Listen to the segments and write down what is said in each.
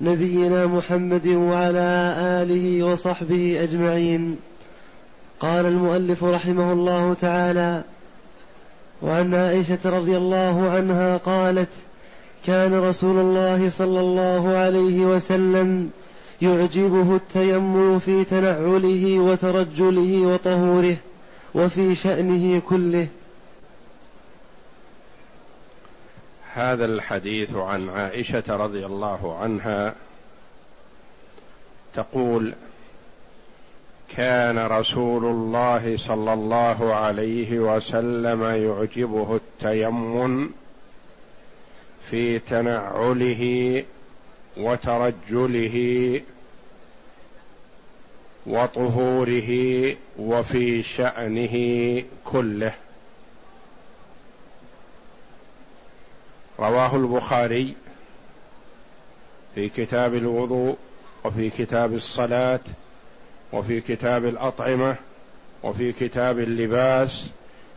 نبينا محمد وعلى آله وصحبه أجمعين. قال المؤلف رحمه الله تعالى وعن عائشة رضي الله عنها قالت كان رسول الله صلى الله عليه وسلم يعجبه التيمم في تنعله وترجله وطهوره وفي شأنه كله. هذا الحديث عن عائشة رضي الله عنها تقول كان رسول الله صلى الله عليه وسلم يعجبه التيمم في تنعله وترجله وطهوره وفي شأنه كله. رواه البخاري في كتاب الوضوء وفي كتاب الصلاة وفي كتاب الأطعمة وفي كتاب اللباس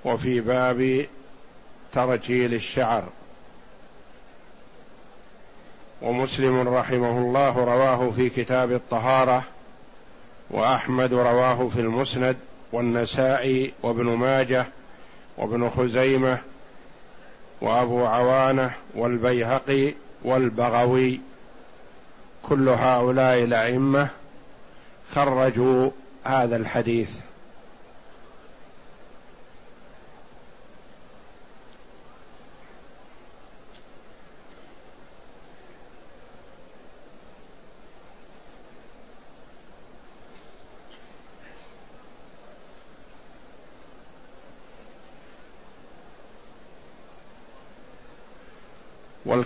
وفي باب ترجيل الشعر. ومسلم رحمه الله رواه في كتاب الطهارة وأحمد رواه في المسند والنسائي وابن ماجه وابن خزيمة وابو عوانة والبيهقي والبغوي كل هؤلاء الأئمة خرجوا هذا الحديث.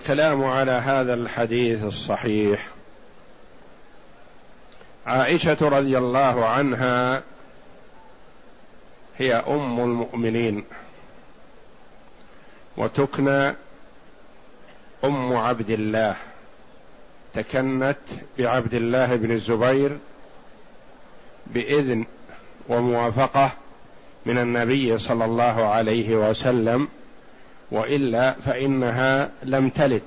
والكلام على هذا الحديث الصحيح. عائشة رضي الله عنها هي أم المؤمنين وتكنى أم عبد الله تكنت بعبد الله بن الزبير بإذن وموافقة من النبي صلى الله عليه وسلم وإلا فإنها لم تلد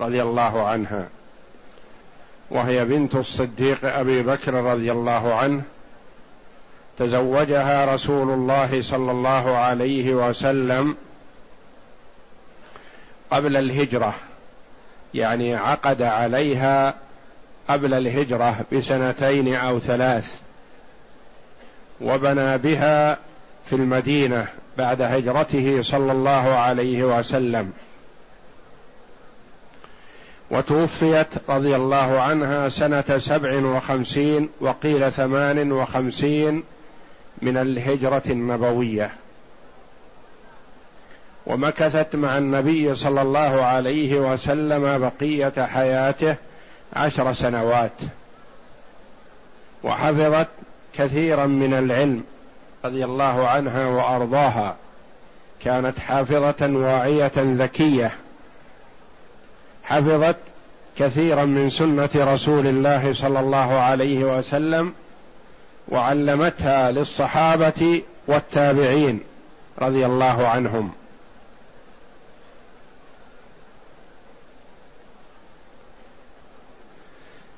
رضي الله عنها. وهي بنت الصديق أبي بكر رضي الله عنه. تزوجها رسول الله صلى الله عليه وسلم قبل الهجرة. يعني عقد عليها قبل الهجرة بسنتين أو ثلاث. وبنى بها في المدينة. بعد هجرته صلى الله عليه وسلم. وتوفيت رضي الله عنها سنة سبع وخمسين وقيل ثمان وخمسين من الهجرة النبوية. ومكثت مع النبي صلى الله عليه وسلم بقية حياته عشر سنوات. وحفظت كثيرا من العلم. رضي الله عنها وأرضاها كانت حافظة واعية ذكية حفظت كثيرا من سنة رسول الله صلى الله عليه وسلم وعلمتها للصحابة والتابعين رضي الله عنهم.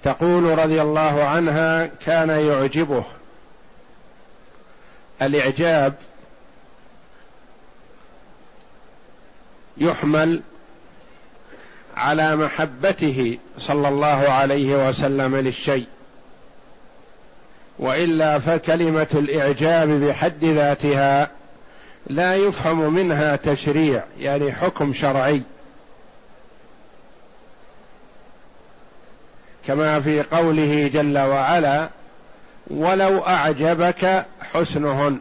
تقول رضي الله عنها كان يعجبه الإعجاب يحمل على محبته صلى الله عليه وسلم للشيء وإلا فكلمة الإعجاب بحد ذاتها لا يفهم منها تشريع يعني حكم شرعي. كما في قوله جل وعلا ولو أعجبك حسنهن.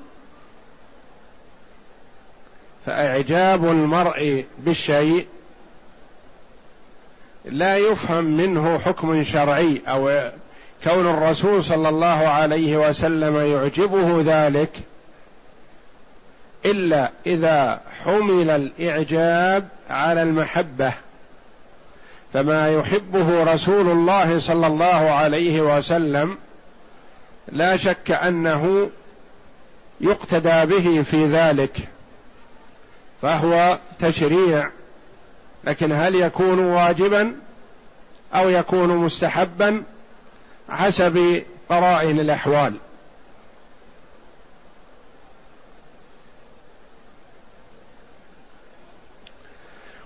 فإعجاب المرء بالشيء لا يفهم منه حكم شرعي أو كون الرسول صلى الله عليه وسلم يعجبه ذلك إلا إذا حمل الإعجاب على المحبة. فما يحبه رسول الله صلى الله عليه وسلم لا شك أنه يقتدى به في ذلك فهو تشريع لكن هل يكون واجبا أو يكون مستحبا حسب قرائن الأحوال؟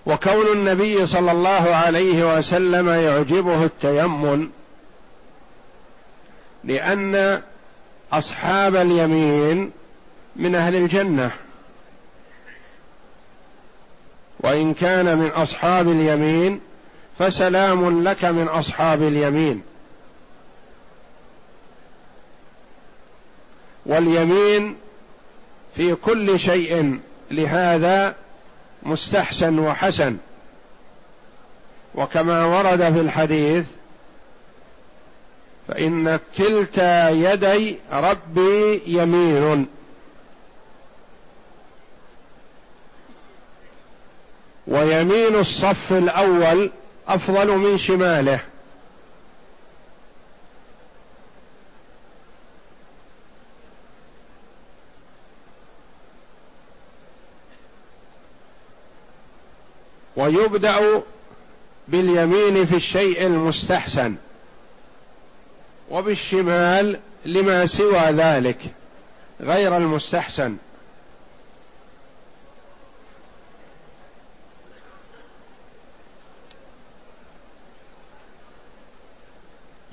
وكون النبي صلى الله عليه وسلم يعجبه التيمم لأن أصحاب اليمين من أهل الجنة. وإن كان من أصحاب اليمين فسلام لك من أصحاب اليمين. واليمين في كل شيء لهذا مستحسن وحسن. وكما ورد في الحديث فإن كلتا يدي ربي يمين. ويمين الصف الأول أفضل من شماله. ويبدأ باليمين في الشيء المستحسن. وبالشمال لما سوى ذلك غير المستحسن.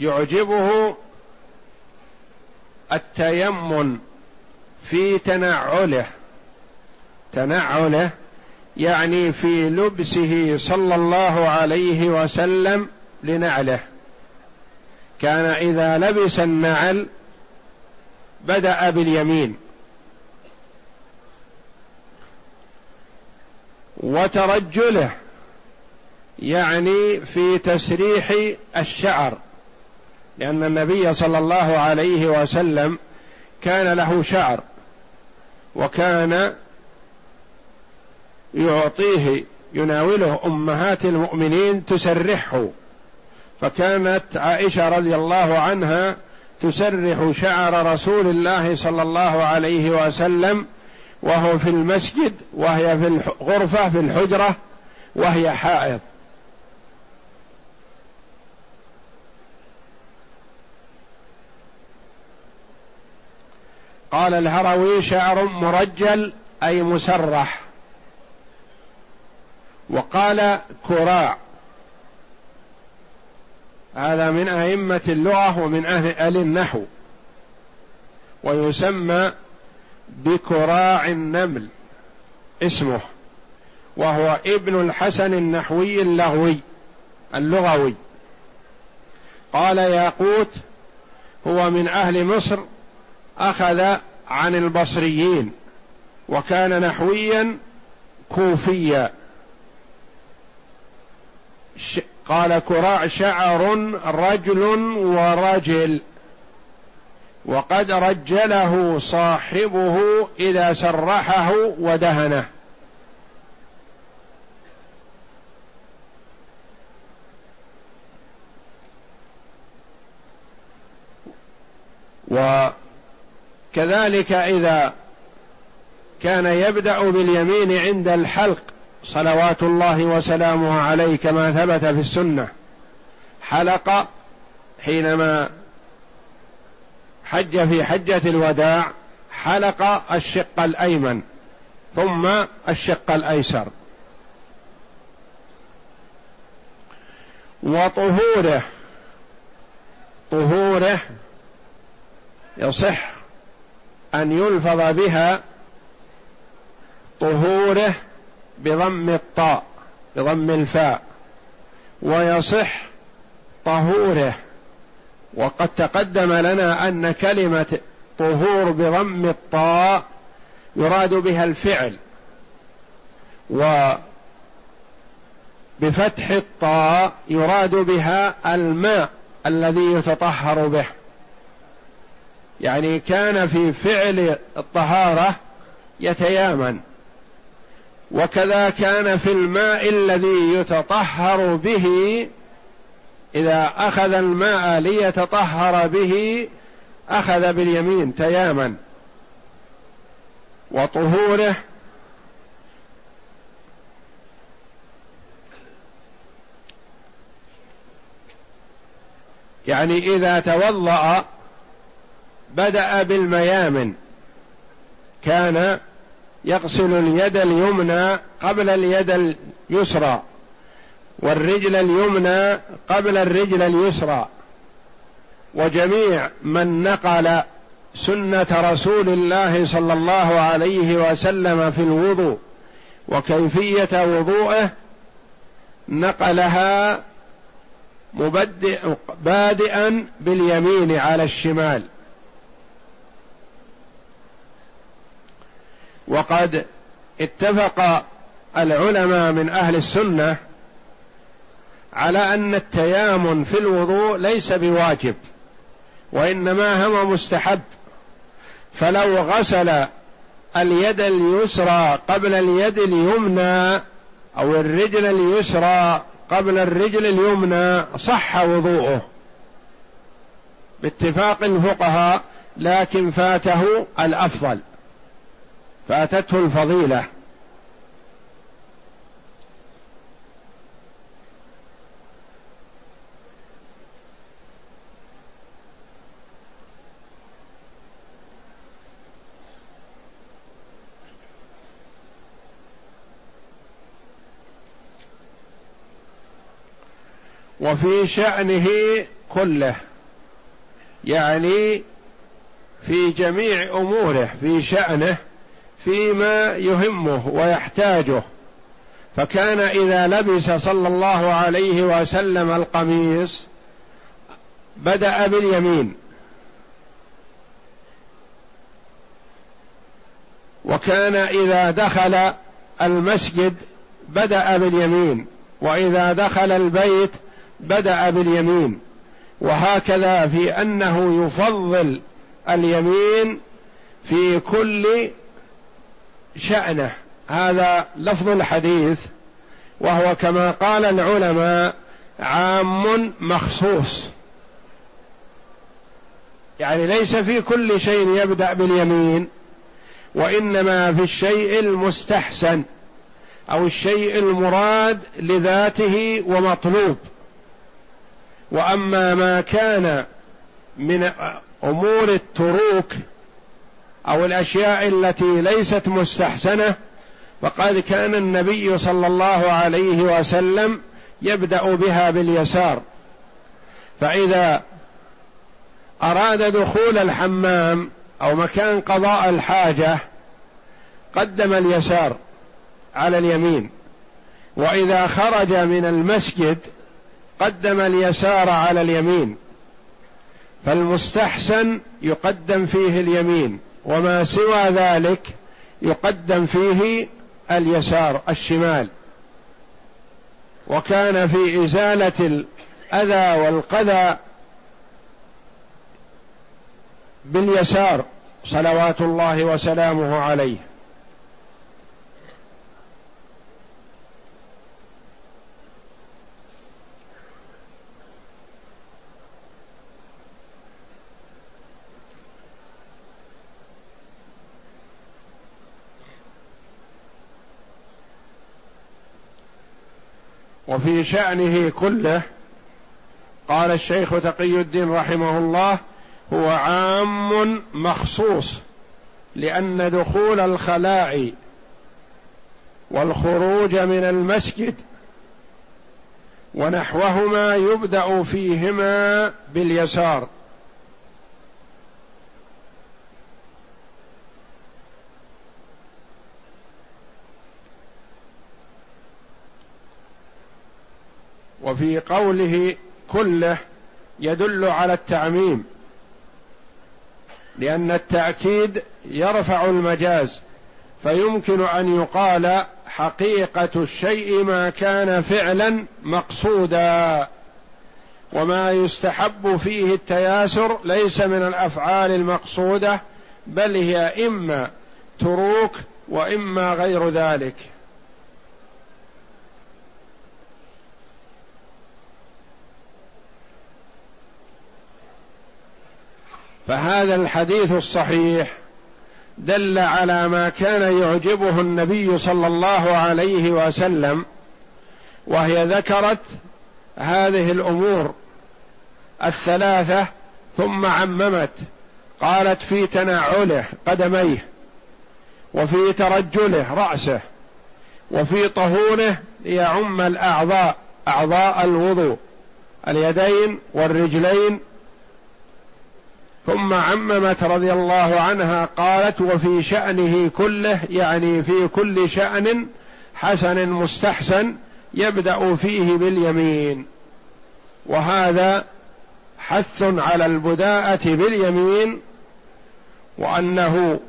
يعجبه التيمن في تنعله. تنعله يعني في لبسه صلى الله عليه وسلم لنعله. كان إذا لبس النعل بدأ باليمين. وترجله يعني في تسريح الشعر لأن النبي صلى الله عليه وسلم كان له شعر وكان يعطيه يناوله أمهات المؤمنين تسرحه. فكانت عائشة رضي الله عنها تسرح شعر رسول الله صلى الله عليه وسلم وهو في المسجد وهي في الغرفه في الحجرة وهي حائض. قال الهروي شعر مرجل أي مسرح. وقال كراع. هذا من أئمة اللغة ومن أهل النحو. ويسمى بكراع النمل اسمه وهو ابن الحسن النحوي اللغوي اللغوي. قال ياقوت هو من أهل مصر أخذ عن البصريين وكان نحويا كوفيا. قال كراع شعر رجل ورجل وقد رجله صاحبه إذا سرحه ودهنه. وكذلك إذا كان يبدأ باليمين عند الحلق صلوات الله وسلامه عليه كما ثبت في السنة. حلق حينما حج في حجة الوداع حلق الشق الأيمن ثم الشق الأيسر. وطهوره طهوره يصح أن يلفظ بها طهوره بضم الطاء بضم الفاء ويصح طهوره. وقد تقدم لنا أن كلمة طهور بضم الطاء يراد بها الفعل وبفتح الطاء يراد بها الماء الذي يتطهر به. يعني كان في فعل الطهارة يتيامن. وكذا كان في الماء الذي يتطهر به إذا أخذ الماء ليتطهر به أخذ باليمين تياما وطهوره. يعني إذا توضأ بدأ بالميامن كان يغسل اليد اليمنى قبل اليد اليسرى والرجل اليمنى قبل الرجل اليسرى. وجميع من نقل سنة رسول الله صلى الله عليه وسلم في الوضوء وكيفية وضوءه نقلها مبدئ بادئا باليمين على الشمال. وقد اتفق العلماء من أهل السنة على أن التيامن في الوضوء ليس بواجب وإنما هو مستحب. فلو غسل اليد اليسرى قبل اليد اليمنى أو الرجل اليسرى قبل الرجل اليمنى صح وضوءه. باتفاق الفقهاء لكن فاته الأفضل. فأتته الفضيلة. وفي شأنه كله يعني في جميع أموره في شأنه فيما يهمه ويحتاجه. فكان إذا لبس صلى الله عليه وسلم القميص بدأ باليمين. وكان إذا دخل المسجد بدأ باليمين وإذا دخل البيت بدأ باليمين. وهكذا في أنه يفضل اليمين في كل شأنه. هذا لفظ الحديث وهو كما قال العلماء عام مخصوص. يعني ليس في كل شيء يبدأ باليمين وإنما في الشيء المستحسن أو الشيء المراد لذاته ومطلوب. وأما ما كان من أمور التروك أو الأشياء التي ليست مستحسنة فقد كان النبي صلى الله عليه وسلم يبدأ بها باليسار. فإذا أراد دخول الحمام أو مكان قضاء الحاجة قدم اليسار على اليمين. وإذا خرج من المسجد قدم اليسار على اليمين. فالمستحسن يقدم فيه اليمين. وما سوى ذلك يقدم فيه اليسار الشمال. وكان في إزالة الأذى والقذى باليسار صلوات الله وسلامه عليه. وفي شأنه كله قال الشيخ تقي الدين رحمه الله هو عام مخصوص لأن دخول الخلاء والخروج من المسجد ونحوهما يبدأ فيهما باليسار. وفي قوله كله يدل على التعميم لأن التأكيد يرفع المجاز فيمكن أن يقال حقيقة الشيء ما كان فعلا مقصودا. وما يستحب فيه التياسر ليس من الأفعال المقصودة بل هي إما تروك وإما غير ذلك. فهذا الحديث الصحيح دل على ما كان يعجبه النبي صلى الله عليه وسلم وهي ذكرت هذه الأمور الثلاثة ثم عممت قالت في تنعله قدميه وفي ترجله رأسه وفي طهوره ليعم الأعضاء أعضاء الوضوء اليدين والرجلين ثم عممت رضي الله عنها قالت وفي شأنه كله يعني في كل شأن حسن مستحسن يبدأ فيه باليمين. وهذا حث على البداءة باليمين وأنه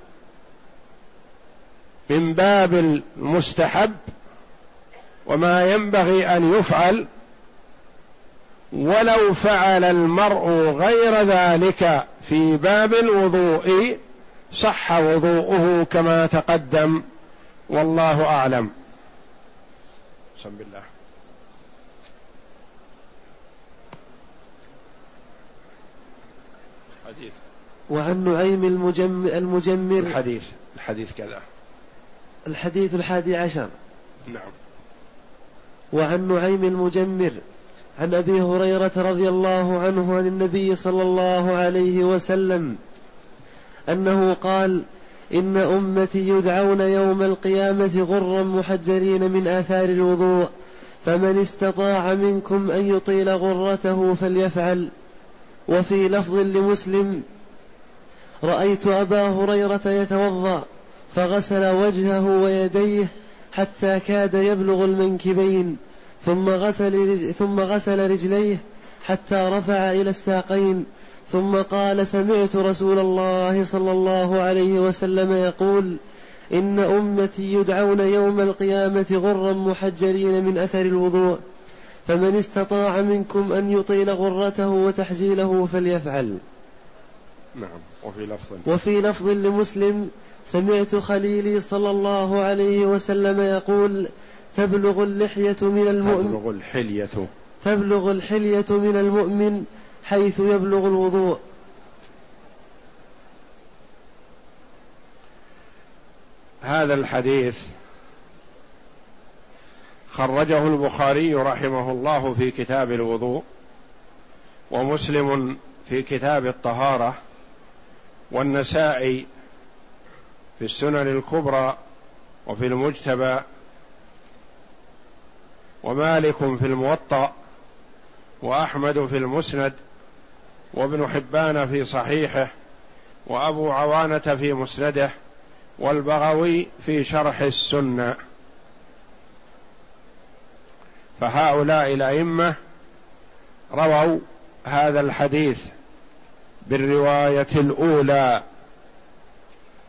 من باب المستحب وما ينبغي أن يفعل ولو فعل المرء غير ذلك في باب الوضوء صح وضوءه كما تقدم والله أعلم. بسم الله. حديث. وعن نعيم المجمر, المجمر. الحديث. الحديث كذا. الحديث الحادي عشر. نعم. وعن نعيم المجمر. عن أبي هريرة رضي الله عنه عن النبي صلى الله عليه وسلم أنه قال إن أمتي يدعون يوم القيامة غرا محجرين من آثار الوضوء فمن استطاع منكم أن يطيل غرته فليفعل. وفي لفظ لمسلم رأيت أبا هريرة يتوضأ فغسل وجهه ويديه حتى كاد يبلغ المنكبين. ثم غسل ثم غسل رجليه حتى رفع إلى الساقين. ثم قال سمعت رسول الله صلى الله عليه وسلم يقول إن أمتي يدعون يوم القيامة غرا محجرين من أثر الوضوء فمن استطاع منكم أن يطيل غرته وتحجيله فليفعل. نعم وفي لفظ. وفي لفظ لمسلم سمعت خليلي صلى الله عليه وسلم يقول تبلغ اللحية من المؤمن. تبلغ الحلية. تبلغ الحلية من المؤمن حيث يبلغ الوضوء. هذا الحديث خرجه البخاري رحمه الله في كتاب الوضوء ومسلم في كتاب الطهارة والنسائي في السنن الكبرى وفي المجتبى ومالك في الموطأ وأحمد في المسند وابن حبان في صحيحه وأبو عوانة في مسنده والبغوي في شرح السنة. فهؤلاء الأئمة رووا هذا الحديث بالرواية الأولى.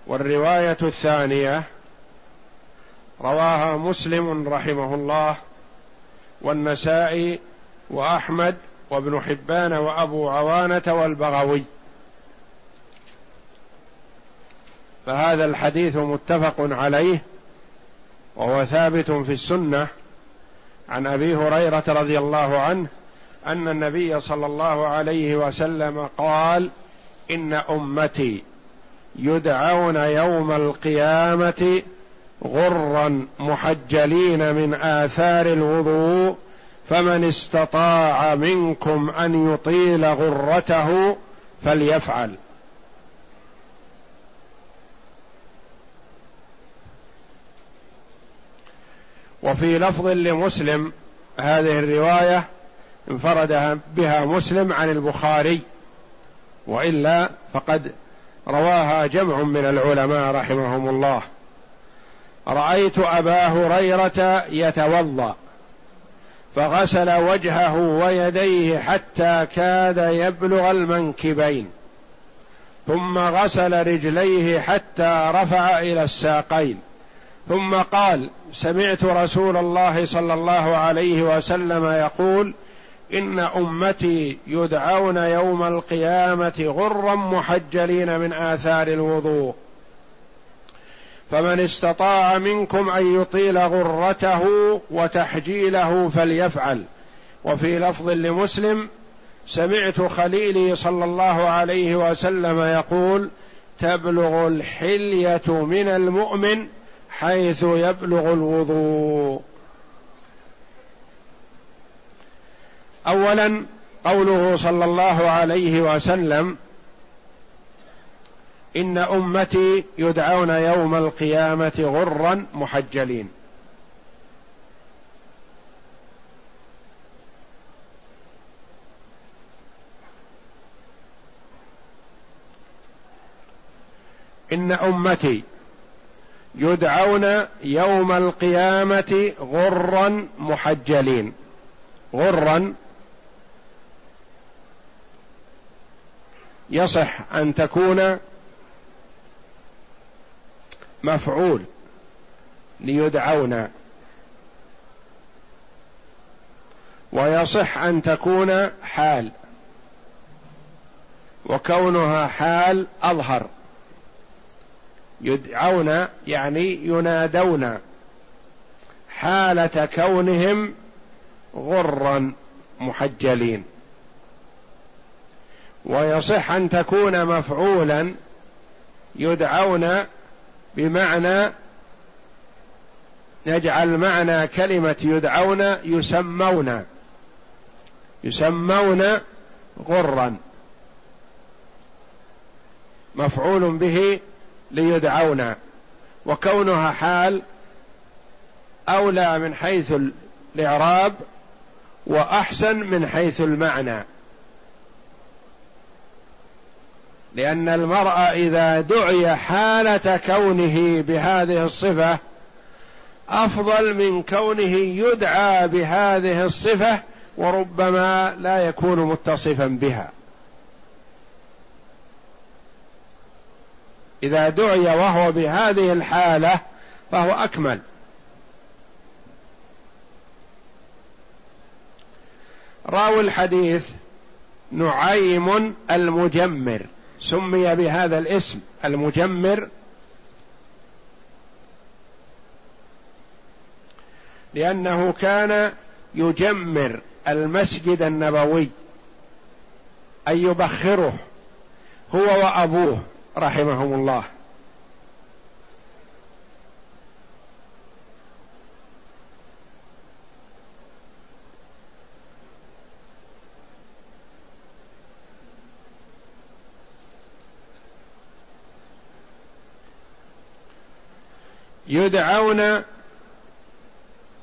والرواية الثانية رواها مسلم رحمه الله والنسائي وأحمد وابن حبان وأبو عوانة والبغوي. فهذا الحديث متفق عليه وهو ثابت في السنة عن أبي هريرة رضي الله عنه أن النبي صلى الله عليه وسلم قال إن أمتي يدعون يوم القيامة غرا محجلين من آثار الوضوء فمن استطاع منكم أن يطيل غرته فليفعل. وفي لفظ لمسلم هذه الرواية انفرد بها مسلم عن البخاري وإلا فقد رواها جمع من العلماء رحمهم الله. رأيت أبا هريرة يتوضأ فغسل وجهه ويديه حتى كاد يبلغ المنكبين ثم غسل رجليه حتى رفع إلى الساقين ثم قال سمعت رسول الله صلى الله عليه وسلم يقول إن أمتي يدعون يوم القيامة غرا محجلين من آثار الوضوء. فمن استطاع منكم أن يطيل غرته وتحجيله فليفعل. وفي لفظ لمسلم سمعت خليلي صلى الله عليه وسلم يقول تبلغ الحلية من المؤمن حيث يبلغ الوضوء. اولا قوله صلى الله عليه وسلم إن أمتي يدعون يوم القيامة غرا محجلين. إن أمتي يدعون يوم القيامة غرا محجلين. غرا يصح أن تكون مفعول ليدعون. ويصح أن تكون حال. وكونها حال أظهر. يدعون يعني ينادون. حالة كونهم غرا محجلين. ويصح أن تكون مفعولا يدعون بمعنى نجعل معنى كلمة يدعون يسمون. يسمون غرا. مفعول به ليدعون. وكونها حال أولى من حيث الإعراب وأحسن من حيث المعنى. لأن المرء إذا دعي حالة كونه بهذه الصفة أفضل من كونه يدعى بهذه الصفة وربما لا يكون متصفا بها. إذا دعي وهو بهذه الحالة فهو أكمل. راوي الحديث نعيم المجمر. سمي بهذا الاسم المجمر. لأنه كان يجمر المسجد النبوي أي يبخره هو وأبوه رحمهم الله. يدعون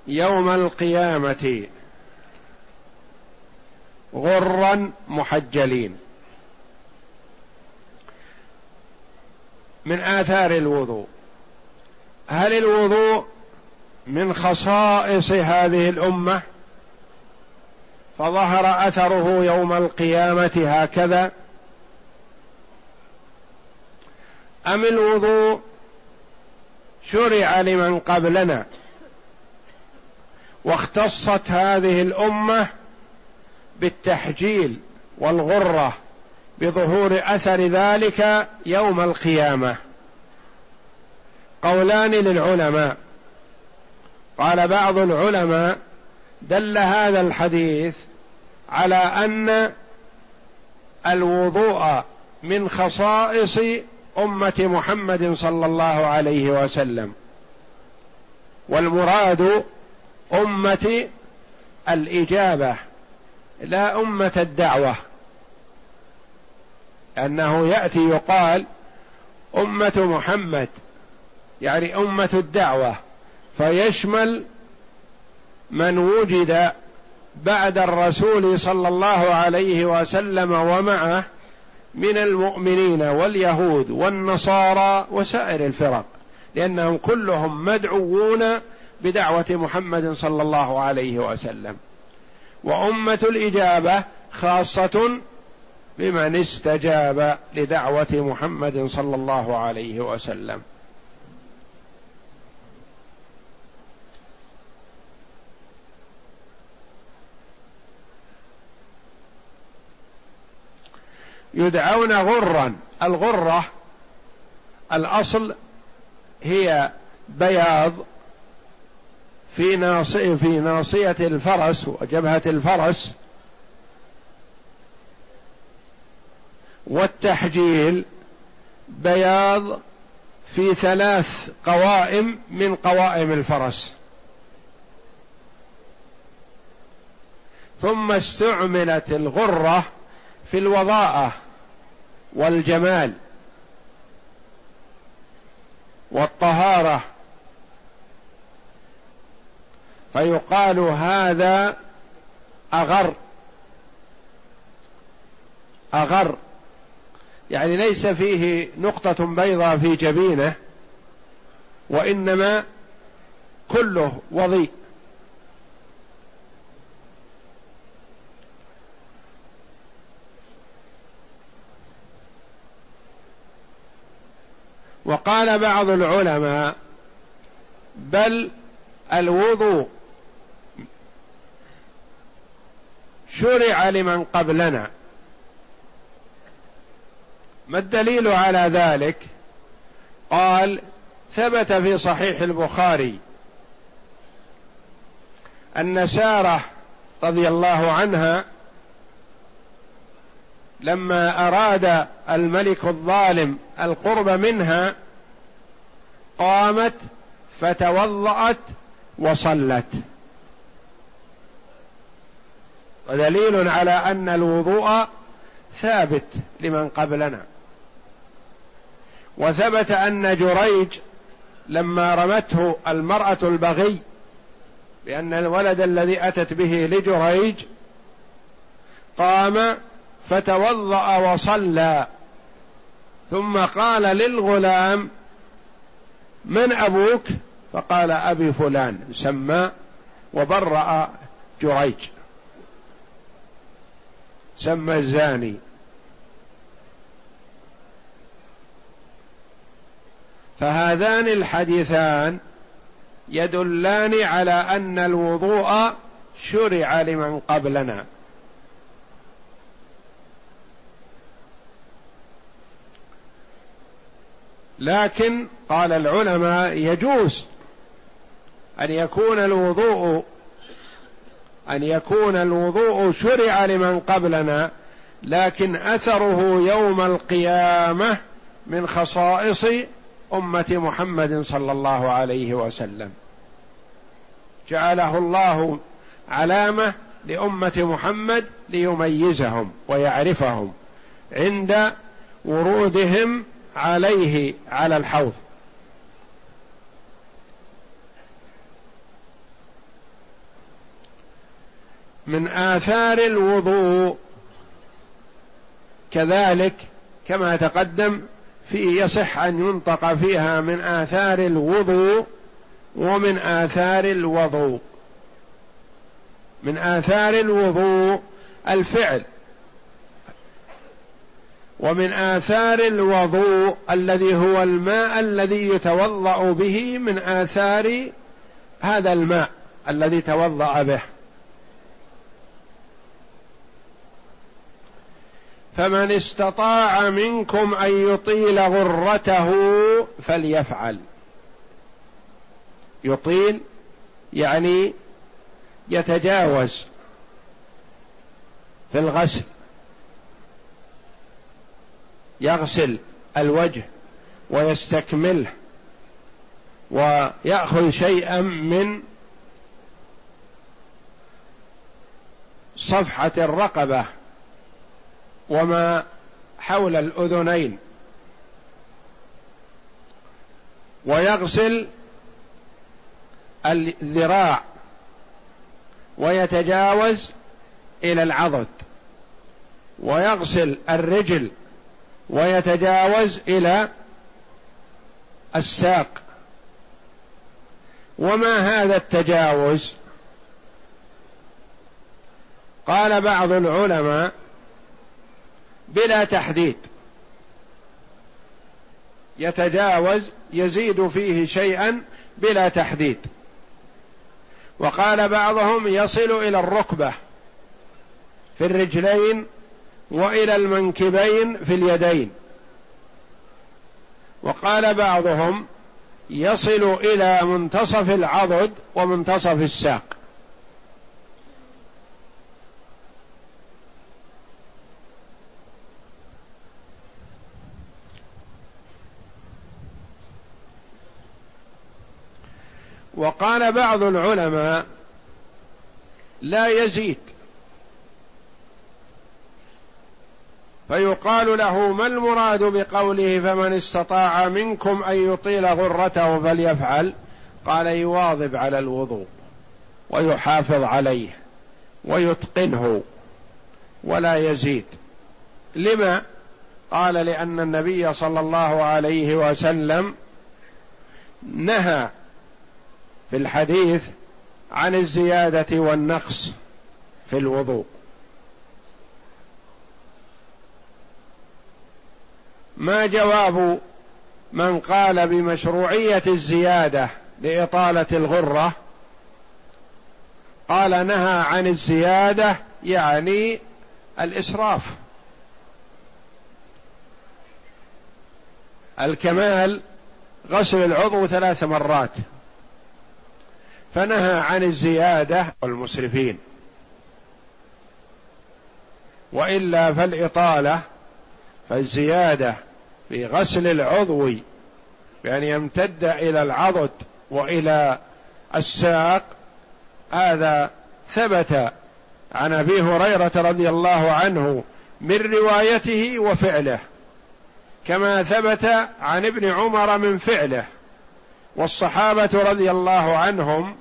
يوم القيامة غرا محجلين. من آثار الوضوء. هل الوضوء من خصائص هذه الأمة؟ فظهر أثره يوم القيامة هكذا. أم الوضوء شرع لمن قبلنا. واختصت هذه الأمة بالتحجيل والغرة بظهور أثر ذلك يوم القيامة. قولان للعلماء. قال بعض العلماء دل هذا الحديث على أن الوضوء من خصائص أمة محمد صلى الله عليه وسلم. والمراد أمة الإجابة لا أمة الدعوة. انه يأتي يقال أمة محمد يعني أمة الدعوة. فيشمل من وجد بعد الرسول صلى الله عليه وسلم ومعه من المؤمنين واليهود والنصارى وسائر الفرق لأنهم كلهم مدعوون بدعوة محمد صلى الله عليه وسلم. وأمة الإجابة خاصة بمن استجاب لدعوة محمد صلى الله عليه وسلم. يدعون غرا. الغرة الأصل هي بياض في ناصية في ناصية الفرس وجبهة الفرس والتحجيل بياض في ثلاث قوائم من قوائم الفرس. ثم استعملت الغرة في الوضاءة. والجمال والطهارة. فيقال هذا أغر. أغر. يعني ليس فيه نقطة بيضاء في جبينه وإنما كله وضيء. وقال بعض العلماء بل الوضوء شرع لمن قبلنا. ما الدليل على ذلك؟ قال ثبت في صحيح البخاري أن سارة رضي الله عنها لما أراد الملك الظالم القرب منها قامت فتوضأت وصلت. ودليل على أن الوضوء ثابت لمن قبلنا. وثبت أن جريج لما رمته المرأة البغي بأن الولد الذي أتت به لجريج قام فتوضأ وصلى. ثم قال للغلام من أبوك؟ فقال أبي فلان. سمى وبرأ جريج. سمى الزاني. فهذان الحديثان يدلان على أن الوضوء شرع لمن قبلنا. لكن قال العلماء يجوز أن يكون الوضوء أن يكون الوضوء شرع لمن قبلنا لكن أثره يوم القيامة من خصائص أمة محمد صلى الله عليه وسلم. جعله الله علامة لأمة محمد ليميزهم ويعرفهم عند ورودهم عليه على الحوض. من آثار الوضوء كذلك كما تقدم في يصح أن ينطق فيها من آثار الوضوء ومن آثار الوضوء. من آثار الوضوء الفعل. ومن آثار الوضوء الذي هو الماء الذي يتوضأ به من آثار هذا الماء الذي توضأ به. فمن استطاع منكم أن يطيل غرته فليفعل. يطيل يعني يتجاوز في الغسل. يغسل الوجه ويستكمله ويأخذ شيئا من صفحة الرقبة وما حول الأذنين. ويغسل الذراع ويتجاوز إلى العضد. ويغسل الرجل ويتجاوز إلى الساق. وما هذا التجاوز؟ قال بعض العلماء بلا تحديد. يتجاوز يزيد فيه شيئا بلا تحديد. وقال بعضهم يصل إلى الركبة في الرجلين وإلى المنكبين في اليدين. وقال بعضهم يصل إلى منتصف العضد ومنتصف الساق. وقال بعض العلماء لا يزيد. فيقال له ما المراد بقوله فمن استطاع منكم أن يطيل غرته فليفعل؟ قال يواظب على الوضوء ويحافظ عليه ويتقنه ولا يزيد. لما؟ قال لأن النبي صلى الله عليه وسلم نهى في الحديث عن الزيادة والنقص في الوضوء. ما جواب من قال بمشروعية الزيادة لإطالة الغرة؟ قال نهى عن الزيادة يعني الإسراف. الكمال غسل العضو ثلاث مرات. فنهى عن الزيادة والمسرفين. وإلا فالإطالة فالزيادة في غسل العضو بأن يمتد إلى العضد وإلى الساق. هذا ثبت عن أبي هريرة رضي الله عنه من روايته وفعله كما ثبت عن ابن عمر من فعله. والصحابة رضي الله عنهم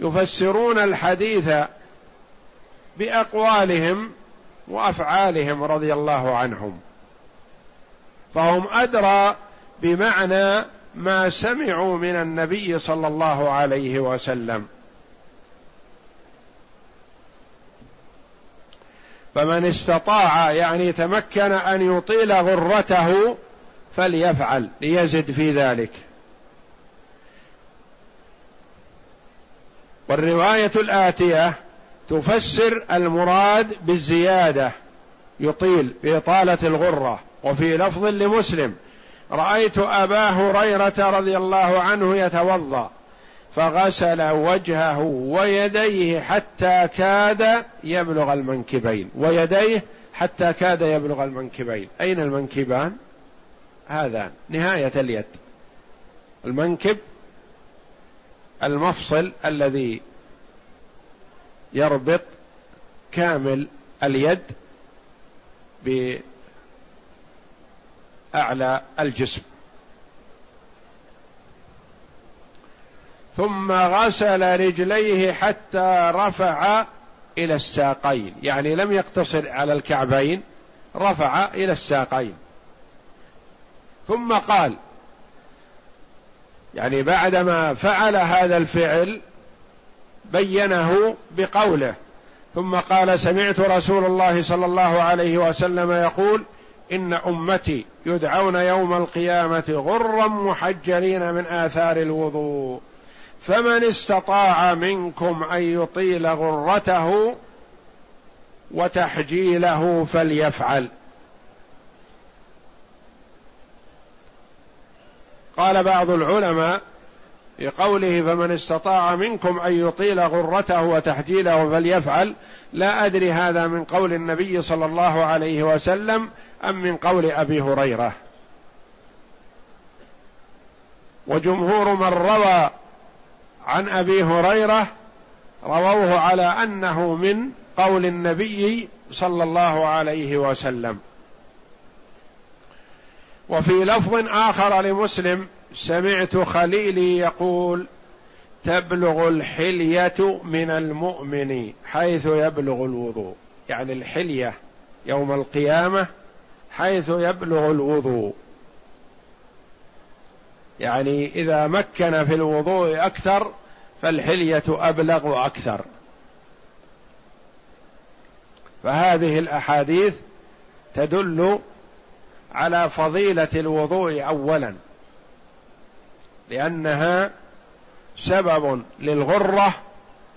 يفسرون الحديث بأقوالهم وأفعالهم رضي الله عنهم. فهم أدرى بمعنى ما سمعوا من النبي صلى الله عليه وسلم. فمن استطاع يعني تمكن أن يطيل غرته فليفعل ليزد في ذلك. والرواية الآتية تفسر المراد بالزيادة يطيل بإطالة الغرة. وفي لفظ لمسلم رأيت أبا هريرة رضي الله عنه يتوضأ فغسل وجهه ويديه حتى كاد يبلغ المنكبين ويديه حتى كاد يبلغ المنكبين. أين المنكبان؟ هذا نهاية اليد. المنكب المفصل الذي يربط كامل اليد أعلى الجسم. ثم غسل رجليه حتى رفع إلى الساقين. يعني لم يقتصر على الكعبين رفع إلى الساقين. ثم قال يعني بعدما فعل هذا الفعل بينه بقوله. ثم قال سمعت رسول الله صلى الله عليه وسلم يقول إن أمتي يدعون يوم القيامة غرا محجرين من آثار الوضوء. فمن استطاع منكم أن يطيل غرته وتحجيله فليفعل. قال بعض العلماء في قوله فمن استطاع منكم أن يطيل غرته وتحجيله فليفعل لا أدري هذا من قول النبي صلى الله عليه وسلم أم من قول أبي هريرة؟ وجمهور من روى عن أبي هريرة رووه على أنه من قول النبي صلى الله عليه وسلم. وفي لفظ آخر لمسلم سمعت خليلي يقول تبلغ الحلية من المؤمن حيث يبلغ الوضوء. يعني الحلية يوم القيامة حيث يبلغ الوضوء. يعني إذا مكن في الوضوء أكثر فالحلية أبلغ أكثر. فهذه الأحاديث تدل على فضيلة الوضوء اولا لأنها سبب للغرة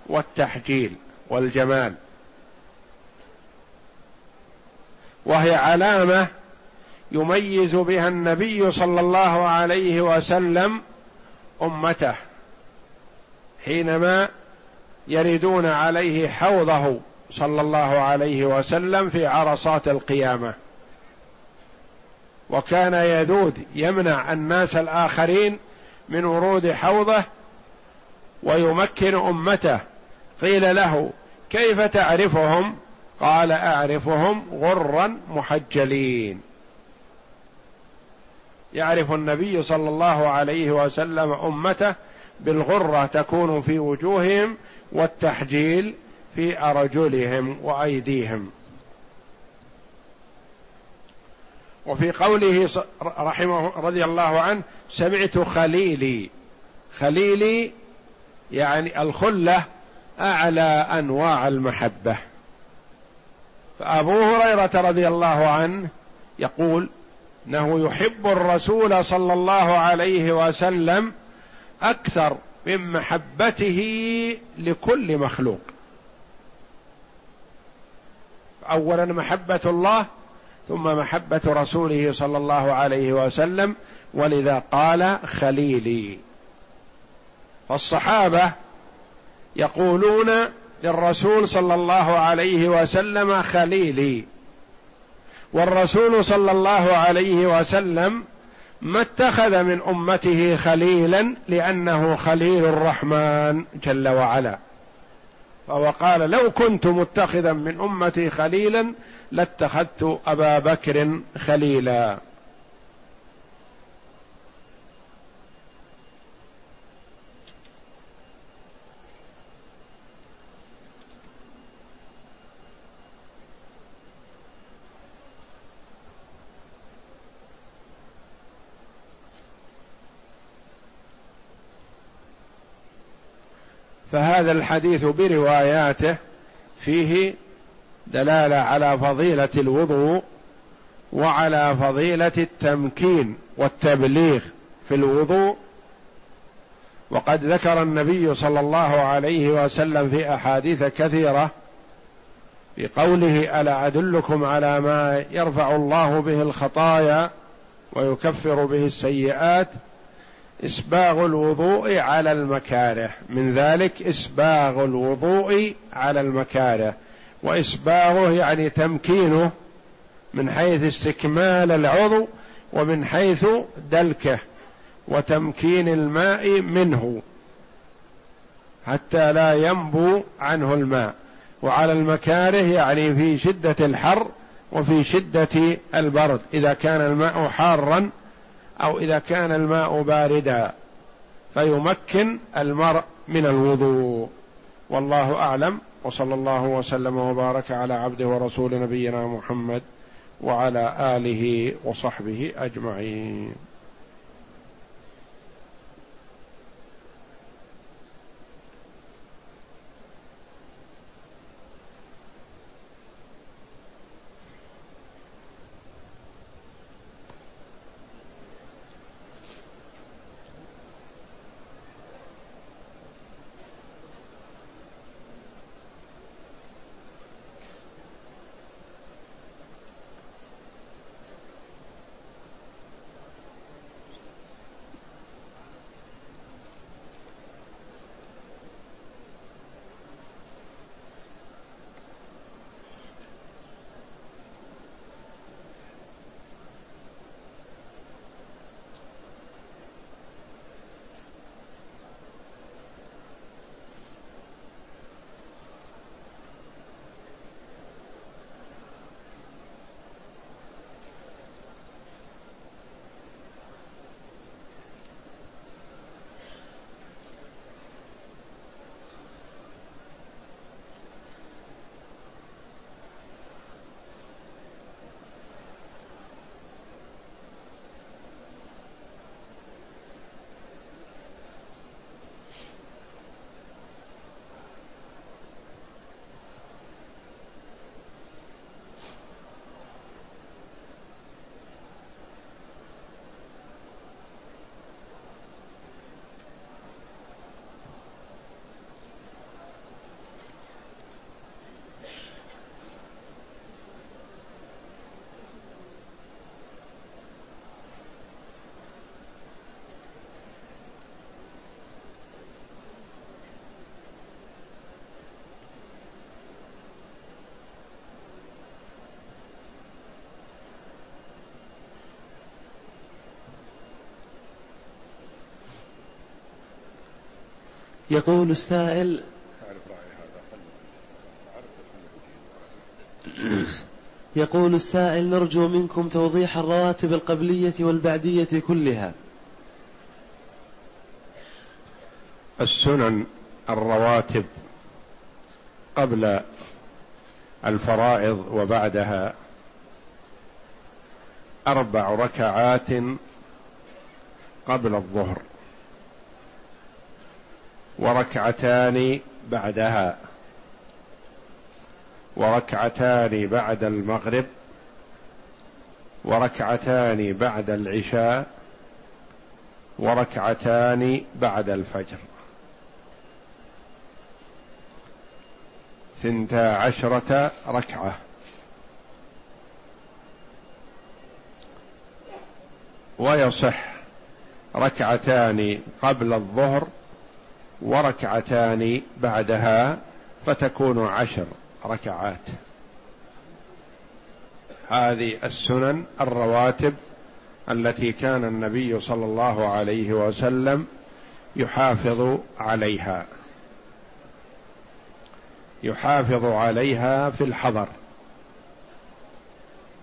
والتحجيل والجمال. وهي علامة يميز بها النبي صلى الله عليه وسلم أمته حينما يردون عليه حوضه صلى الله عليه وسلم في عرصات القيامة. وكان يذود يمنع الناس الآخرين من ورود حوضه ويمكن أمته قيل له كيف تعرفهم؟ قال أعرفهم غرا محجلين. يعرف النبي صلى الله عليه وسلم أمته بالغرة تكون في وجوههم والتحجيل في أرجلهم وأيديهم. وفي قوله رحمه رضي الله عنه سمعت خليلي. خليلي يعني الخلة أعلى أنواع المحبة. فأبو هريرة رضي الله عنه يقول إنه يحب الرسول صلى الله عليه وسلم أكثر من محبته لكل مخلوق. اولا محبة الله ثم محبة رسوله صلى الله عليه وسلم ولذا قال خليلي. فالصحابة يقولون للرسول صلى الله عليه وسلم خليلي. والرسول صلى الله عليه وسلم ما اتخذ من أمته خليلا لأنه خليل الرحمن جل وعلا. فهو قال لو كنت متخذا من أمتي خليلا لاتخذت أبا بكر خليلا. فهذا الحديث برواياته فيه دلالة على فضيلة الوضوء وعلى فضيلة التمكين والتبليغ في الوضوء. وقد ذكر النبي صلى الله عليه وسلم في أحاديث كثيرة في قوله ألا أدلكم على ما يرفع الله به الخطايا ويكفر به السيئات إسباغ الوضوء على المكاره. من ذلك إسباغ الوضوء على المكاره. وإسباغه يعني تمكينه من حيث استكمال العضو ومن حيث دلكه وتمكين الماء منه حتى لا ينبو عنه الماء. وعلى المكاره يعني في شدة الحر وفي شدة البرد. إذا كان الماء حارا أو إذا كان الماء باردا فيمكن المرء من الوضوء. والله أعلم وصلى الله وسلم وبارك على عبده ورسول نبينا محمد وعلى آله وصحبه أجمعين. يقول السائل يقول السائل نرجو منكم توضيح الرواتب القبلية والبعدية كلها. السنن الرواتب قبل الفرائض وبعدها أربع ركعات قبل الظهر. وركعتان بعدها. وركعتان بعد المغرب. وركعتان بعد العشاء. وركعتان بعد الفجر. ثنتا عشرة ركعة. ويصح ركعتان قبل الظهر وركعتان بعدها فتكون عشر ركعات. هذه السنن الرواتب التي كان النبي صلى الله عليه وسلم يحافظ عليها. يحافظ عليها في الحضر.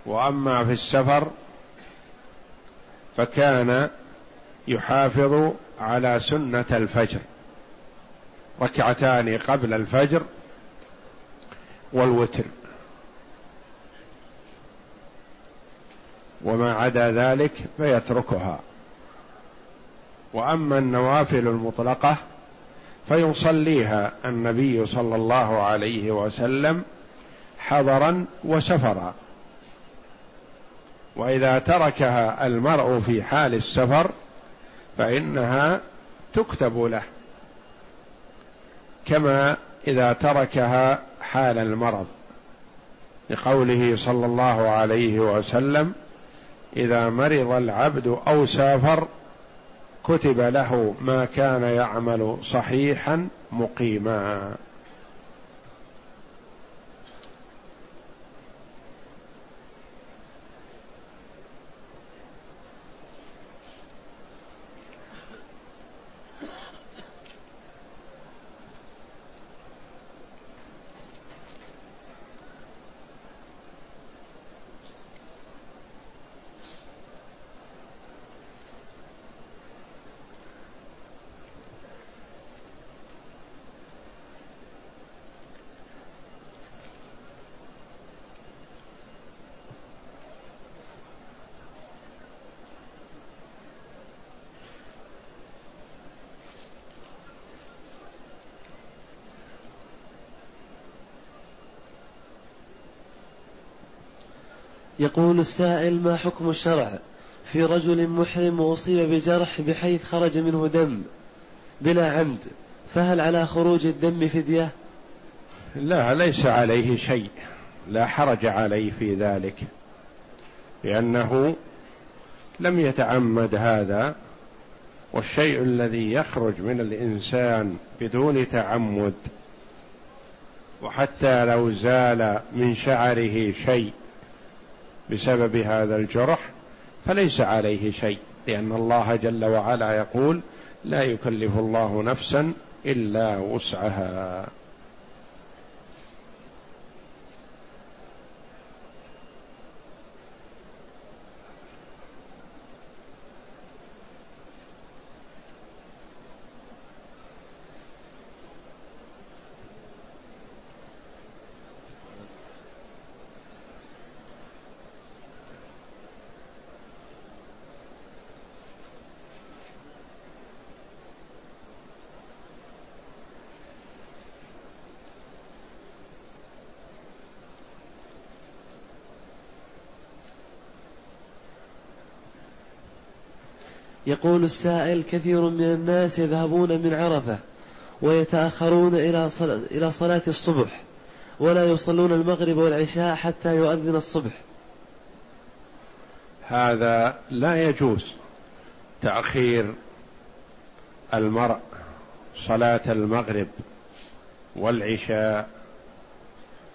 وأما في السفر فكان يحافظ على سنة الفجر. ركعتان قبل الفجر والوتر. وما عدا ذلك فيتركها. وأما النوافل المطلقة فيصليها النبي صلى الله عليه وسلم حضرا وسفرا. وإذا تركها المرء في حال السفر فإنها تكتب له. كما إذا تركها حال المرض لقوله صلى الله عليه وسلم إذا مرض العبد أو سافر كتب له ما كان يعمل صحيحا مقيما. يقول السائل ما حكم الشرع في رجل محرم وأصيب بجرح بحيث خرج منه دم بلا عمد فهل على خروج الدم فدية؟ لا ليس عليه شيء. لا حرج عليه في ذلك لأنه لم يتعمد هذا والشيء الذي يخرج من الإنسان بدون تعمد وحتى لو زال من شعره شيء بسبب هذا الجرح فليس عليه شيء لأن الله جل وعلا يقول لا يكلف الله نفسا إلا وسعها. يقول السائل كثير من الناس يذهبون من عرفة ويتأخرون إلى صلاة, إلى صلاة الصبح ولا يصلون المغرب والعشاء حتى يؤذن الصبح. هذا لا يجوز تأخير المرء صلاة المغرب والعشاء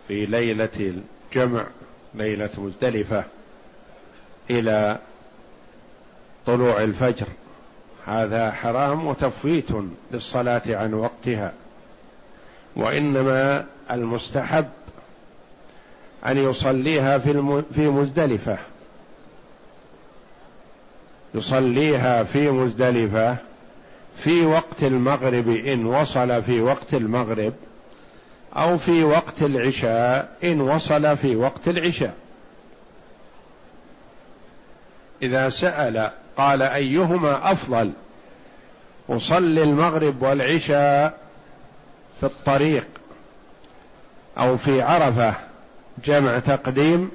في ليلة الجمع ليلة مزدلفة إلى طلوع الفجر. هذا حرام وتفويت للصلاة عن وقتها. وإنما المستحب أن يصليها في في مزدلفة. يصليها في مزدلفة في وقت المغرب إن وصل في وقت المغرب أو في وقت العشاء إن وصل في وقت العشاء. إذا سأل قال أيهما أفضل؟ أصلي المغرب والعشاء في الطريق أو في عرفة جمع تقديم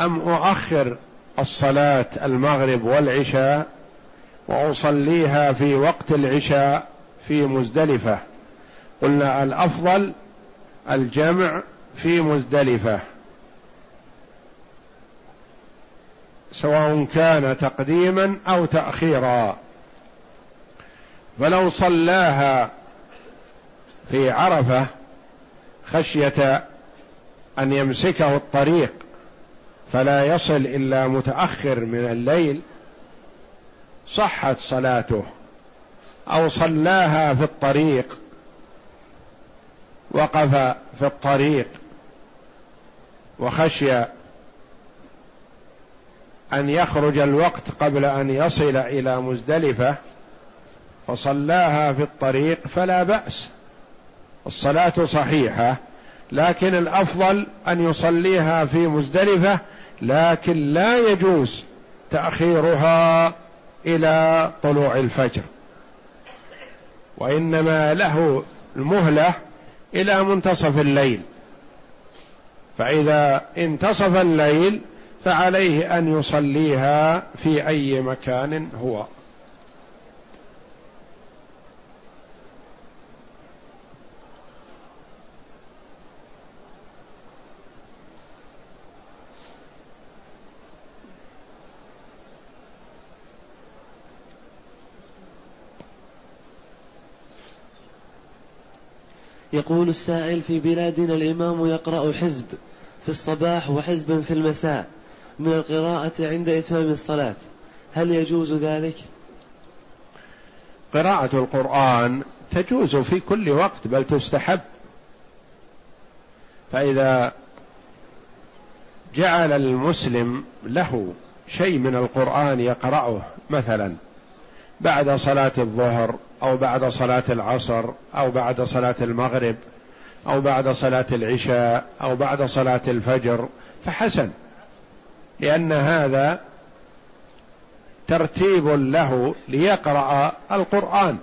أم أؤخر الصلاة المغرب والعشاء وأصليها في وقت العشاء في مزدلفة؟ قلنا الأفضل الجمع في مزدلفة. سواء كان تقديما أو تأخيرا. فلو صلاها في عرفة خشية أن يمسكه الطريق فلا يصل إلا متأخر من الليل صحت صلاته أو صلاها في الطريق وقف في الطريق وخشي أن يخرج الوقت قبل أن يصل إلى مزدلفة فصلاها في الطريق فلا بأس. الصلاة صحيحة لكن الأفضل أن يصليها في مزدلفة لكن لا يجوز تأخيرها إلى طلوع الفجر. وإنما له المهلة إلى منتصف الليل. فإذا انتصف الليل فعليه أن يصليها في أي مكان هو. يقول السائل في بلادنا الإمام يقرأ حزب في الصباح وحزبا في المساء. من القراءة عند إتمام الصلاة. هل يجوز ذلك؟ قراءة القرآن تجوز في كل وقت بل تستحب. فإذا جعل المسلم له شيء من القرآن يقرأه مثلا بعد صلاة الظهر أو بعد صلاة العصر أو بعد صلاة المغرب أو بعد صلاة العشاء أو بعد صلاة الفجر فحسن. لأن هذا ترتيب له ليقرأ القرآن.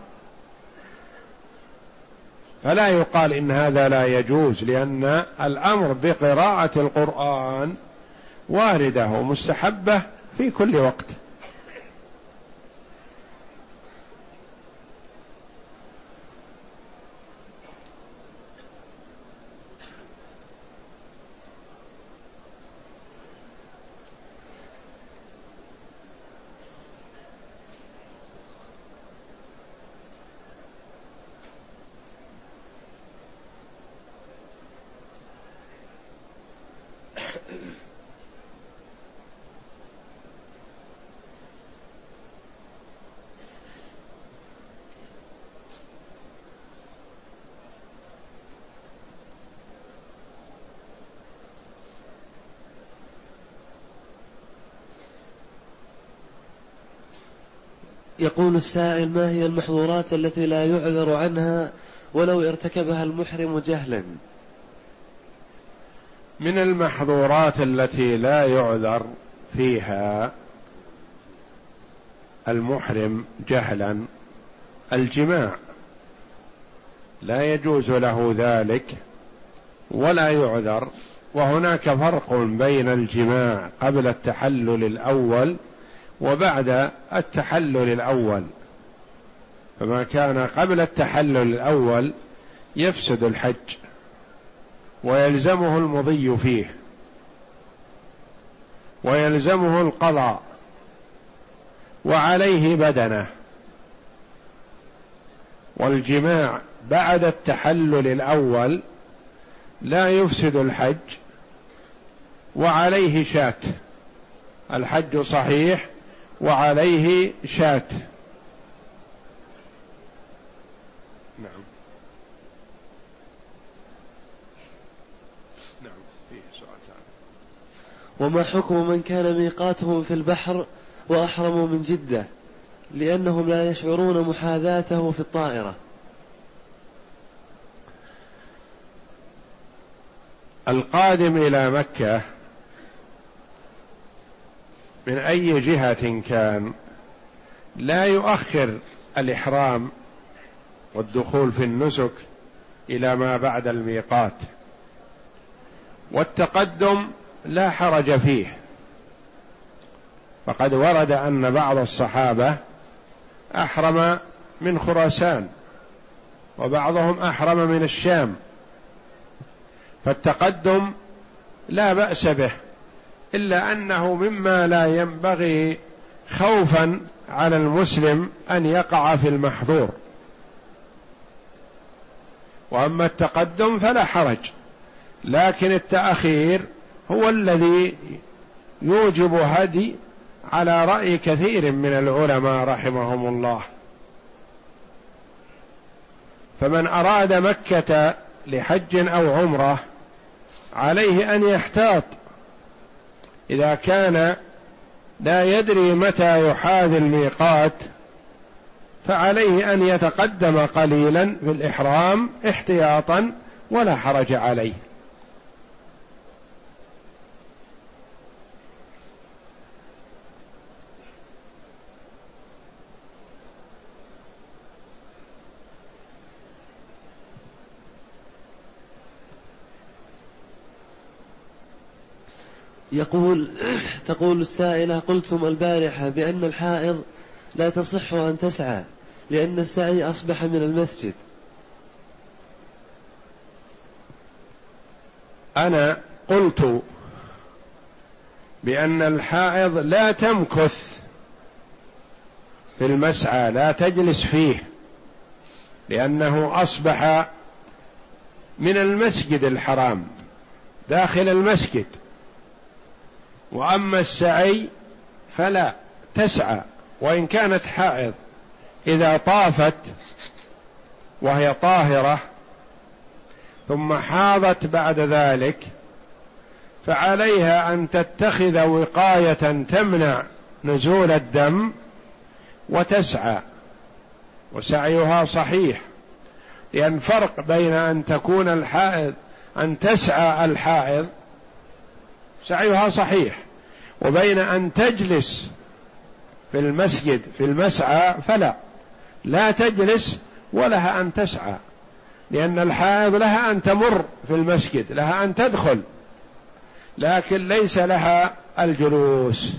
فلا يقال إن هذا لا يجوز لأن الأمر بقراءة القرآن واردة ومستحبة في كل وقت. يقول السائل ما هي المحظورات التي لا يعذر عنها ولو ارتكبها المحرم جهلا؟ من المحظورات التي لا يعذر فيها المحرم جهلا الجماع. لا يجوز له ذلك ولا يعذر وهناك فرق بين الجماع قبل التحلل الأول وبعد التحلل الأول. فما كان قبل التحلل الأول يفسد الحج ويلزمه المضي فيه ويلزمه القضاء وعليه بدنه. والجماع بعد التحلل الأول لا يفسد الحج وعليه شاة. الحج صحيح وعليه شاة نعم. نعم فيه سؤال وما حكم من كان ميقاتهم في البحر وأحرموا من جدة؟ لأنهم لا يشعرون محاذاته في الطائرة. القادم إلى مكة من أي جهة كان لا يؤخر الإحرام والدخول في النسك إلى ما بعد الميقات والتقدم لا حرج فيه. فقد ورد أن بعض الصحابة أحرم من خراسان وبعضهم أحرم من الشام فالتقدم لا بأس به. إلا أنه مما لا ينبغي خوفا على المسلم أن يقع في المحظور. وأما التقدم فلا حرج لكن التأخير هو الذي يوجب هدي على رأي كثير من العلماء رحمهم الله. فمن أراد مكة لحج أو عمرة عليه أن يحتاط إذا كان لا يدري متى يحاذي الميقات فعليه أن يتقدم قليلا في الإحرام احتياطا ولا حرج عليه. يقول تقول السائلة قلتم البارحة بأن الحائض لا تصح أن تسعى لأن السعي أصبح من المسجد. أنا قلت بأن الحائض لا تمكث في المسعى لا تجلس فيه لأنه أصبح من المسجد الحرام داخل المسجد. وأما السعي فلا تسعى وإن كانت حائض إذا طافت وهي طاهرة ثم حاضت بعد ذلك فعليها أن تتخذ وقاية تمنع نزول الدم وتسعى. وسعيها صحيح لأن فرق بين أن تكون الحائض أن تسعى الحائض سعيها صحيح. وبين أن تجلس في المسجد في المسعى فلا. لا تجلس ولها أن تسعى لأن الحائض لها أن تمر في المسجد لها أن تدخل لكن ليس لها الجلوس.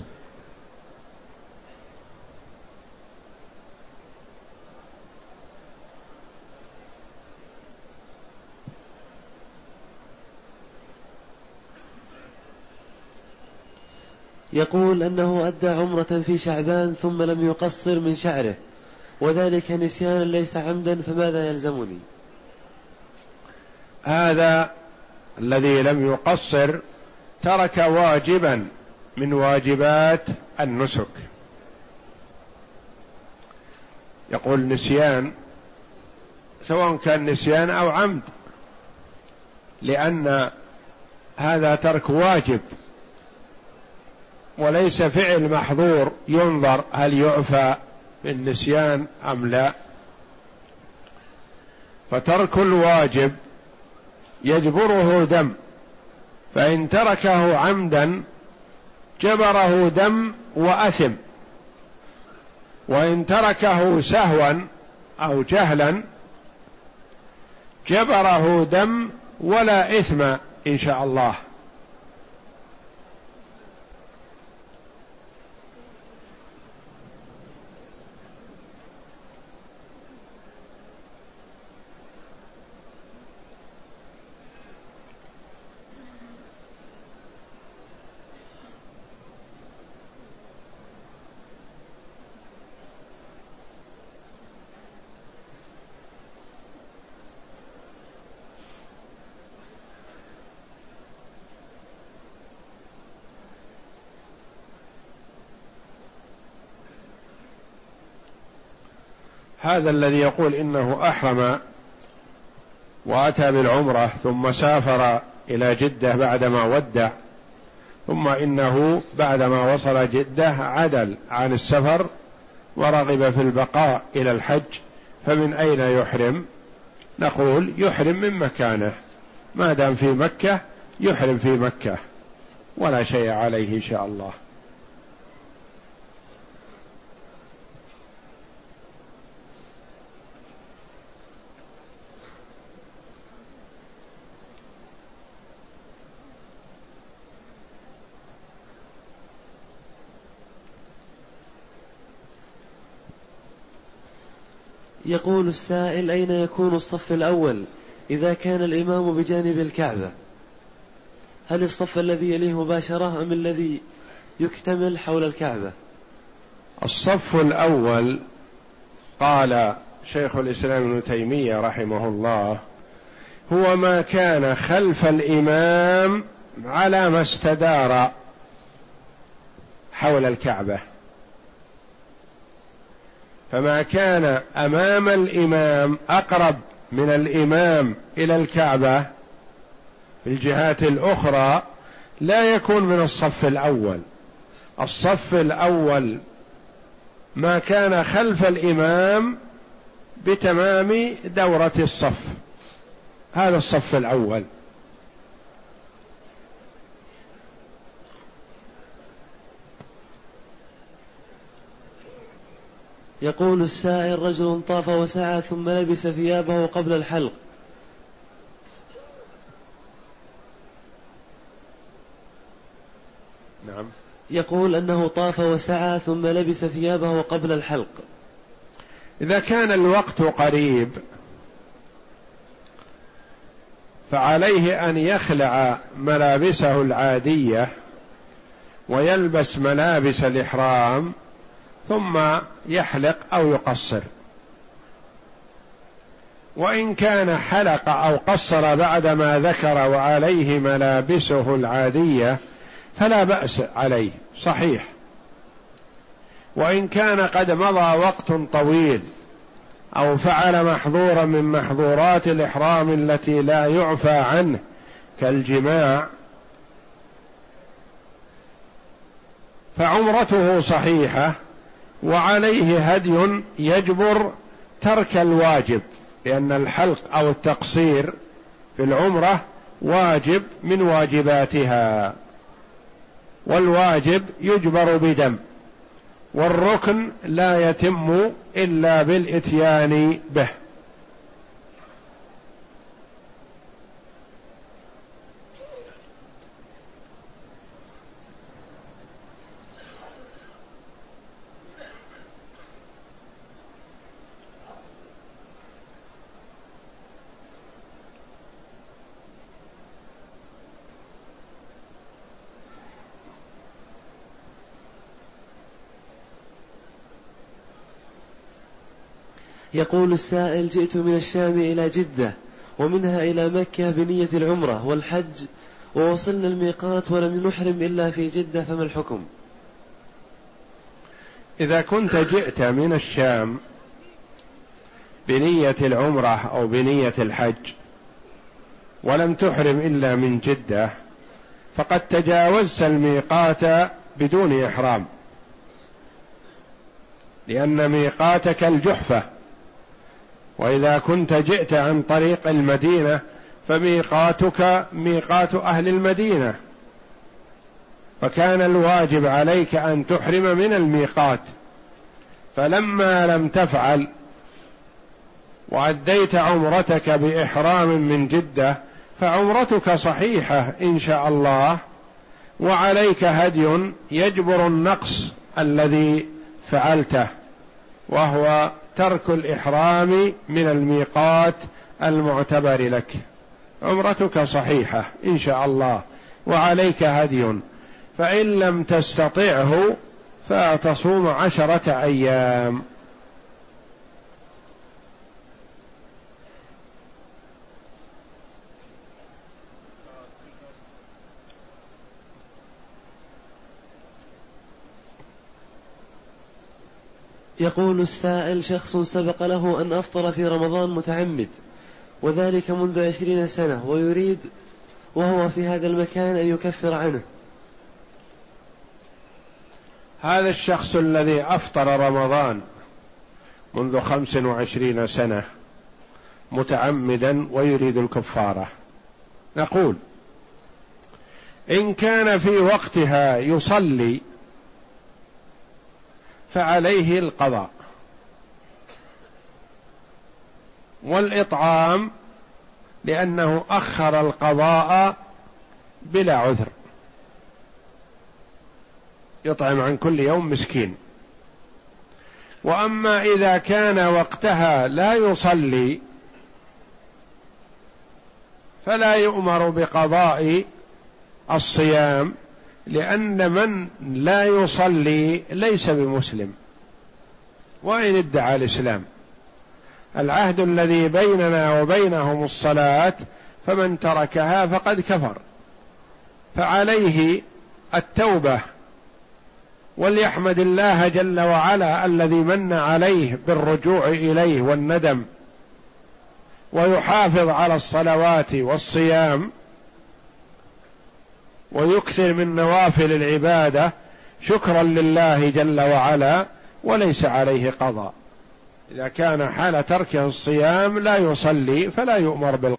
يقول أنه أدى عمرة في شعبان ثم لم يقصر من شعره وذلك نسيانا ليس عمدا فماذا يلزمني؟ هذا الذي لم يقصر ترك واجبا من واجبات النسك. يقول نسيان سواء كان نسيان أو عمد لأن هذا ترك واجب. وليس فعل محظور ينظر هل يعفى بالنسيان أم لا. فترك الواجب يجبره دم فإن تركه عمدا جبره دم وأثم وإن تركه سهوا أو جهلا جبره دم ولا إثم إن شاء الله. هذا الذي يقول إنه أحرم وأتى بالعمرة ثم سافر إلى جدة بعدما ودع ثم إنه بعدما وصل جدة عدل عن السفر ورغب في البقاء إلى الحج فمن أين يحرم؟ نقول يحرم من مكانه ما دام في مكة يحرم في مكة ولا شيء عليه إن شاء الله. يقول السائل أين يكون الصف الأول إذا كان الإمام بجانب الكعبة؟ هل الصف الذي يليه مباشرة أم الذي يكتمل حول الكعبة؟ الصف الأول قال شيخ الإسلام ابن تيمية رحمه الله هو ما كان خلف الإمام على ما استدار حول الكعبة. فما كان أمام الإمام أقرب من الإمام إلى الكعبة في الجهات الأخرى لا يكون من الصف الأول. الصف الأول ما كان خلف الإمام بتمام دورة الصف. هذا الصف الأول. يقول السائل رجل طاف وسعى ثم لبس ثيابه قبل الحلق. نعم. يقول أنه طاف وسعى ثم لبس ثيابه قبل الحلق. إذا كان الوقت قريب فعليه أن يخلع ملابسه العادية ويلبس ملابس الإحرام ثم يحلق أو يقصر. وإن كان حلق أو قصر بعدما ذكر وعليه ملابسه العادية فلا بأس عليه صحيح. وإن كان قد مضى وقت طويل أو فعل محظورا من محظورات الإحرام التي لا يعفى عنه كالجماع فعمرته صحيحة وعليه هدي يجبر ترك الواجب لأن الحلق أو التقصير في العمرة واجب من واجباتها والواجب يجبر بدم والركن لا يتم إلا بالإتيان به. يقول السائل جئت من الشام إلى جدة ومنها إلى مكة بنية العمرة والحج ووصلنا الميقات ولم نحرم إلا في جدة فما الحكم؟ إذا كنت جئت من الشام بنية العمرة أو بنية الحج ولم تحرم إلا من جدة فقد تجاوزت الميقات بدون إحرام لأن ميقاتك الجحفة. وإذا كنت جئت عن طريق المدينة فميقاتك ميقات أهل المدينة. فكان الواجب عليك أن تحرم من الميقات. فلما لم تفعل وأديت عمرتك بإحرام من جدة فعمرتك صحيحة إن شاء الله وعليك هدي يجبر النقص الذي فعلته وهو ترك الإحرام من الميقات المعتبر لك. عمرتك صحيحة إن شاء الله وعليك هدي. فإن لم تستطعه فتصوم عشرة أيام. يقول السائل شخص سبق له أن أفطر في رمضان متعمد وذلك منذ عشرين سنة ويريد وهو في هذا المكان أن يكفر عنه. هذا الشخص الذي أفطر رمضان منذ خمس وعشرين سنة متعمدا ويريد الكفارة. نقول إن كان في وقتها يصلي فعليه القضاء. والإطعام لأنه أخر القضاء بلا عذر. يطعم عن كل يوم مسكين. وأما إذا كان وقتها لا يصلي فلا يؤمر بقضاء الصيام لأن من لا يصلي ليس بمسلم وإن ادعى الإسلام. العهد الذي بيننا وبينهم الصلاة فمن تركها فقد كفر. فعليه التوبة وليحمد الله جل وعلا الذي من عليه بالرجوع إليه والندم ويحافظ على الصلوات والصيام. ويكثر من نوافل العبادة شكرا لله جل وعلا وليس عليه قضاء. إذا كان حال تركه الصيام لا يصلي فلا يؤمر بالقضاء.